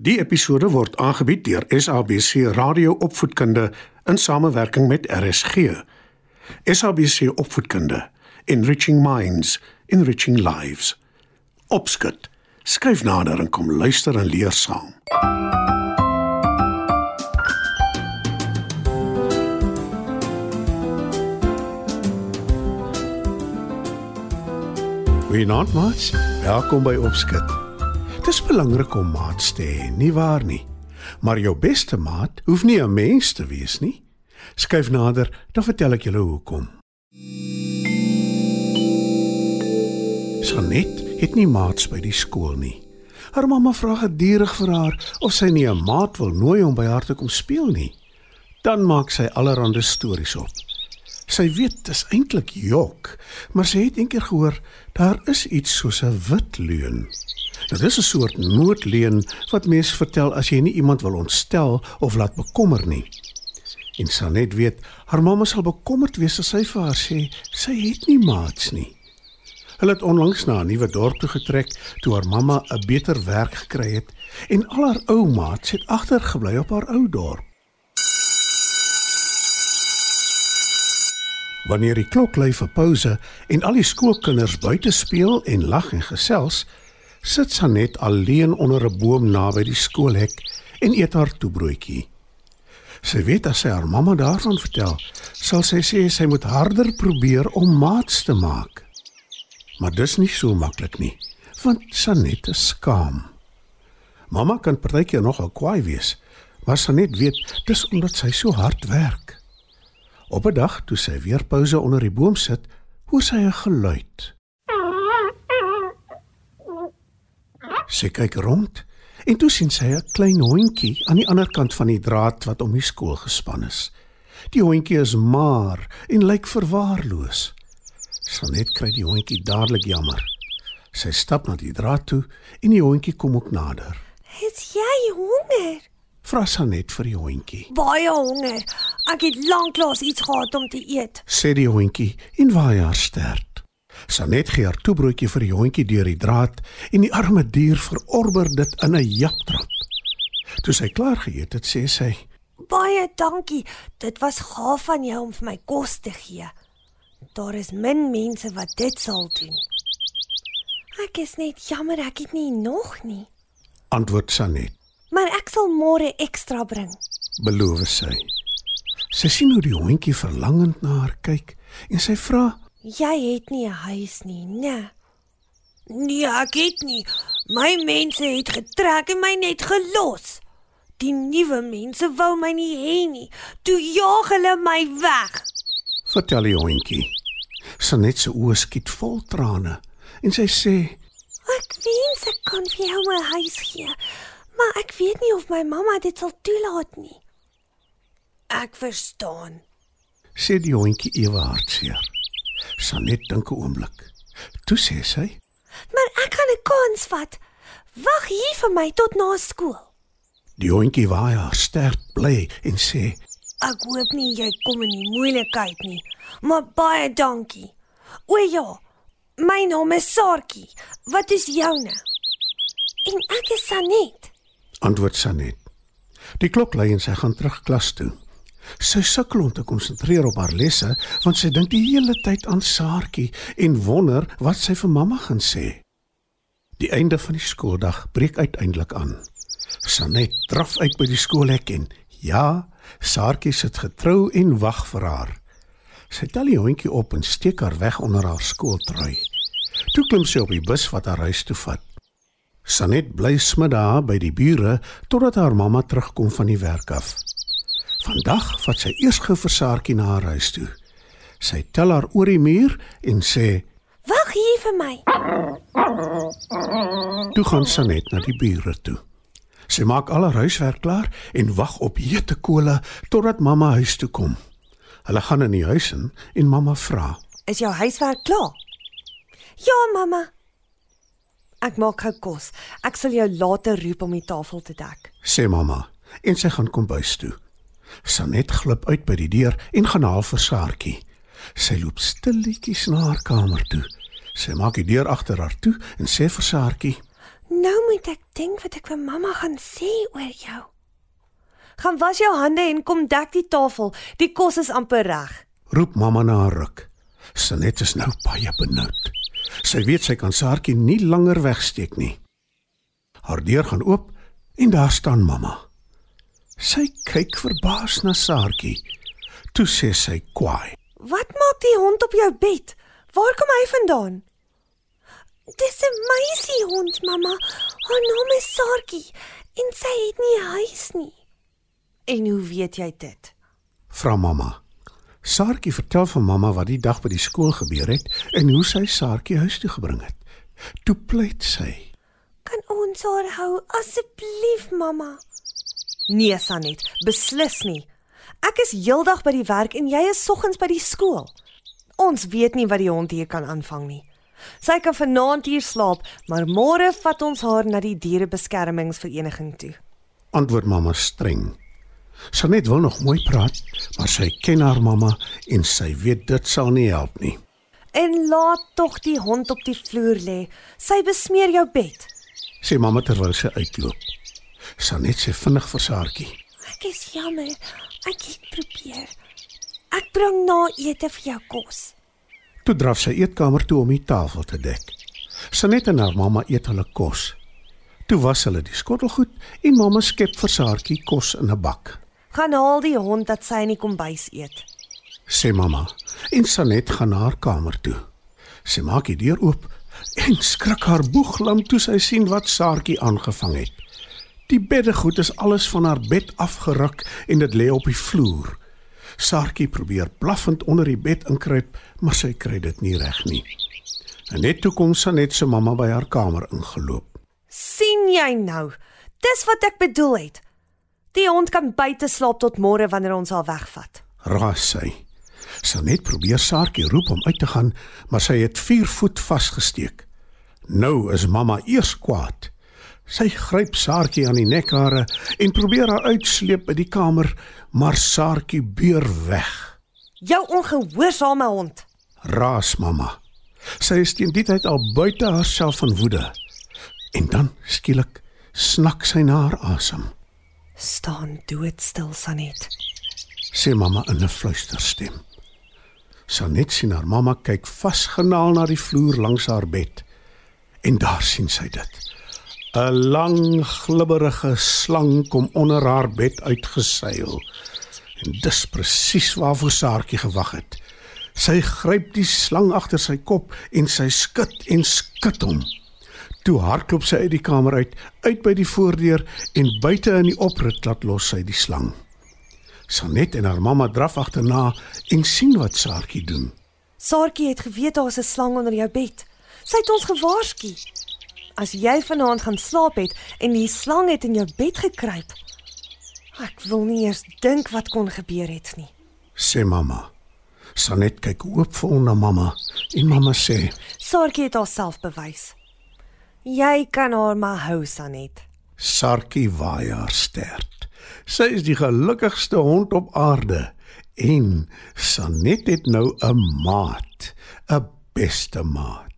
Die episode word aangebied deur SABC Radio Opvoedkunde in samewerking met RSG. SABC Opvoedkunde, Enriching Minds, Enriching Lives. Opskud. Skryf nader en kom luister en leer saam. Goeienaand, maats. Welkom by Opskud. Dit is belangrik om maats te hê, nie waar nie? Maar jou beste maat hoef nie 'n mens te wees nie. Skyf nader, dan vertel ek julle hoekom. Sanet het nie maats by die skool nie. Haar mamma vra gedurig vir haar of sy nie 'n maat wil nooi om by haar te kom speel nie. Dan maak sy allerlei stories op. Sy weet dit is eintlik jok, maar sy het eendag gehoor daar is iets soos 'n wit leuen. Dit is 'n soort noodleuen wat mense vertel as jy nie iemand wil ontstel of laat bekommer nie. En Sanet weet, haar mamma sal bekommerd wees as sy vir haar sê sy het nie maats nie. Hulle het onlangs na 'n nuwe dorp toe getrek toe haar mamma 'n beter werk gekry het en al haar ou maats het agtergebly op haar ou dorp. Wanneer die klok lui vir pouse en al die skoolkinders buite speel en lag en gesels, sit Sanet alleen onder 'n boom naby die skoolhek en eet haar toebroodjie. Sy weet as sy haar mamma daarvan vertel, sal sy sê sy moet harder probeer om maats te maak. Maar dis nie so maklik nie, want Sanet is skaam. Mamma kan partykeer nogal kwaai wees, maar Sanet weet dis omdat sy so hard werk. Op 'n dag toe sy weer pouse onder die boom sit, hoor sy 'n geluid. Sy kyk rond en toe sien sy 'n klein hondjie aan die ander kant van die draad wat om die skool gespan is. Die hondjie is maar en lyk verwaarloos. Sanet kry die hondjie dadelik jammer. Sy stap na die draad toe en die hondjie kom ook nader. Het jy honger? Vra Sanet vir die hondjie. Baie honger. Ek het lanklaas iets gehad om te eet. Sê die hondjie en waai haar stert. Sanet gee haar toebroodjie vir die hondjie deur die draad en die arme dier verorber dit in 'n japtrap. Toe sy klaar geëet het, sê sy: Baie dankie. Dit was gaaf van jou om vir my kos te gee. Daar is min mense wat dit sal doen. Ek is net jammer ek het nie nog nie. Antwoord Sanet. Maar ek sal môre ekstra bring. Beloof sy. Sy sien hoe die hondjie verlangend na haar kyk en sy vra: Jy het nie 'n huis nie, né? Nee, ek het nie. My mense het getrek en my net gelos. Die nuwe mense wou my nie hê nie. Toe jaag hulle my weg. Vertel die hondjie. Sanet se oë skiet vol trane en sy sê: Ek wens ek kon vir jou 'n huis gee, maar ek weet nie of my mamma dit sal toelaat nie. Ek verstaan. Sê die hondjie ewe hartseer. Sanet dink 'n oomblik. Toe sê sy: "Maar ek gaan 'n kans vat. Wag hier vir my tot na skool." Die hondjie waai haar sterk bly en sê: "Ek hoop nie jy kom in die moeilikheid nie, maar baie dankie." O ja, my naam is Saartjie. Wat is joune? En ek is Sanet. Antwoord Sanet. Die klok lui en sy gaan terug klas toe. Sy sukkel om te konsentreer op haar lesse want sy dink die hele tyd aan Saartjie en wonder wat sy vir mamma gaan sê. Die einde van die skooldag breek uiteindelik aan. Sanet draf uit by die skoolhek en ja, Saartjie sit getrou en wag vir haar. Sy tel die hondjie op en steek haar weg onder haar skooltrui. Toe klim sy op die bus wat haar huis toe vat. Sanet bly smiddag by die bure totdat haar mamma terugkom van die werk af. Vandag vat sy eers gou vir Saartjie na haar huis toe. Sy tel haar oor die muur en sê: "Wag hier vir my." Toe gaan Sanet na die bure toe. Sy maak al haar huiswerk klaar en wag op hete kole totdat mamma huis toe kom. Hulle gaan in die huis in en mamma vra: "Is jou huiswerk klaar?" "Ja, mamma." Ek maak gou kos. Ek sal jou later roep om die tafel te dek. sê mamma en sy gaan kombuis toe. Sanet glip uit by die deur en gaan haal vir Saartjie. Sy loop stilletjies na haar kamer toe. Sy maak die deur agter haar toe en sê vir Saartjie: Nou moet ek dink wat ek vir mamma gaan sê oor jou. Gaan was jou hande en kom dek die tafel. Die kos is amper reg. Roep mamma na haar ruk. Sanet is nou baie benoud. Sy weet sy kan Saartjie nie langer wegsteek nie. Haar deur gaan oop en daar staan mamma. Sy kyk verbaas na Saartjie. Toe sê sy kwaai: Wat maak die hond op jou bed? Waar kom hy vandaan? Dis 'n meisiehond, mamma. Haar naam is Saartjie en sy het nie huis nie. En hoe weet jy dit? Vra mamma. Saartjie vertel vir mamma wat die dag by die skool gebeur het en hoe sy Saartjie huis toe gebring het. Toe pleit sy: Kan ons haar hou asseblief, mamma? Nee, Sanet, beslis nie. Ek is heeldag by die werk en jy is soggens by die skool. Ons weet nie wat die hond hier kan aanvang nie. Sy kan vanaand hier slaap, maar môre vat ons haar na die dierebeskermingsvereniging toe. Antwoord mamma streng. Sanet wil nog mooi praat, maar sy ken haar mamma en sy weet dit sal nie help nie. En laat tog die hond op die vloer lê. Sy besmeer jou bed. Sê mamma terwyl sy uitloop. Sanet sê vinnig vir Saartjie. Ek is jammer. Ek het probeer. Ek bring na ete vir jou kos. Toe draf sy eetkamer toe om die tafel te dek. Sanet en haar mamma eet hulle kos. Toe was hulle die skottelgoed en mamma skep vir Saartjie kos in 'n bak. Gaan haal die hond dat sy in die kombuis eet. Sê mamma. En Sanet gaan na haar kamer toe. Sy maak die deur oop en skrik haar boeglam toe sy sien wat Saartjie aangevang het. Die beddegoed is alles van haar bed afgeruk en dit lê op die vloer. Saartjie probeer blaffend onder die bed inkruip, maar sy kry dit nie reg nie. En net toe kom Sanet se mamma by haar kamer ingeloop. sien jy nou? Dis wat ek bedoel het. Die hond kan buite slaap tot môre wanneer ons haar wegvat. Raas sy. Sanet probeer Saartjie roep om uit te gaan, maar sy het 4 voet vasgesteek. Nou is mamma eers kwaad. Sy gryp Saartjie aan die nekhare en probeer haar uitsleep by die kamer, maar Saartjie beur weg. Jou ongehoorsame hond. Raas mamma. Sy is teen die tyd al buite haarself van woede. En dan skielik snak sy na haar asem. Staan doodstil, Sanet. Sê mamma in 'n fluisterstem. Sanet sien haar mamma kyk vasgenaal na die vloer langs haar bed. En daar sien sy dit. 'n Lang glibberige slang kom onder haar bed uitgeseil. En dis presies waarvoor Saartjie gewag het. Sy gryp die slang agter sy kop en sy skud en skud hom. Toe hardloop sy uit die kamer uit, uit by die voordeur en buite in die oprit laat los sy die slang. Sanet en haar mamma draf agterna en sien wat Saartjie doen. Saartjie het geweet daar's 'n slang onder jou bed. Sy het ons gewaarsku. As jy vanaand gaan slaap het en die slang het in jou bed gekruip. Ek wil nie eers dink wat kon gebeur het nie. Sê mamma. Sanet kyk hoopvol na mamma en mamma sê: Saartjie het haarself bewys. Jy kan haar maar hou, Sanet. "Sarkie waai haar stert. Sy is die gelukkigste hond op aarde en Sanet het nou 'n maat, 'n beste maat."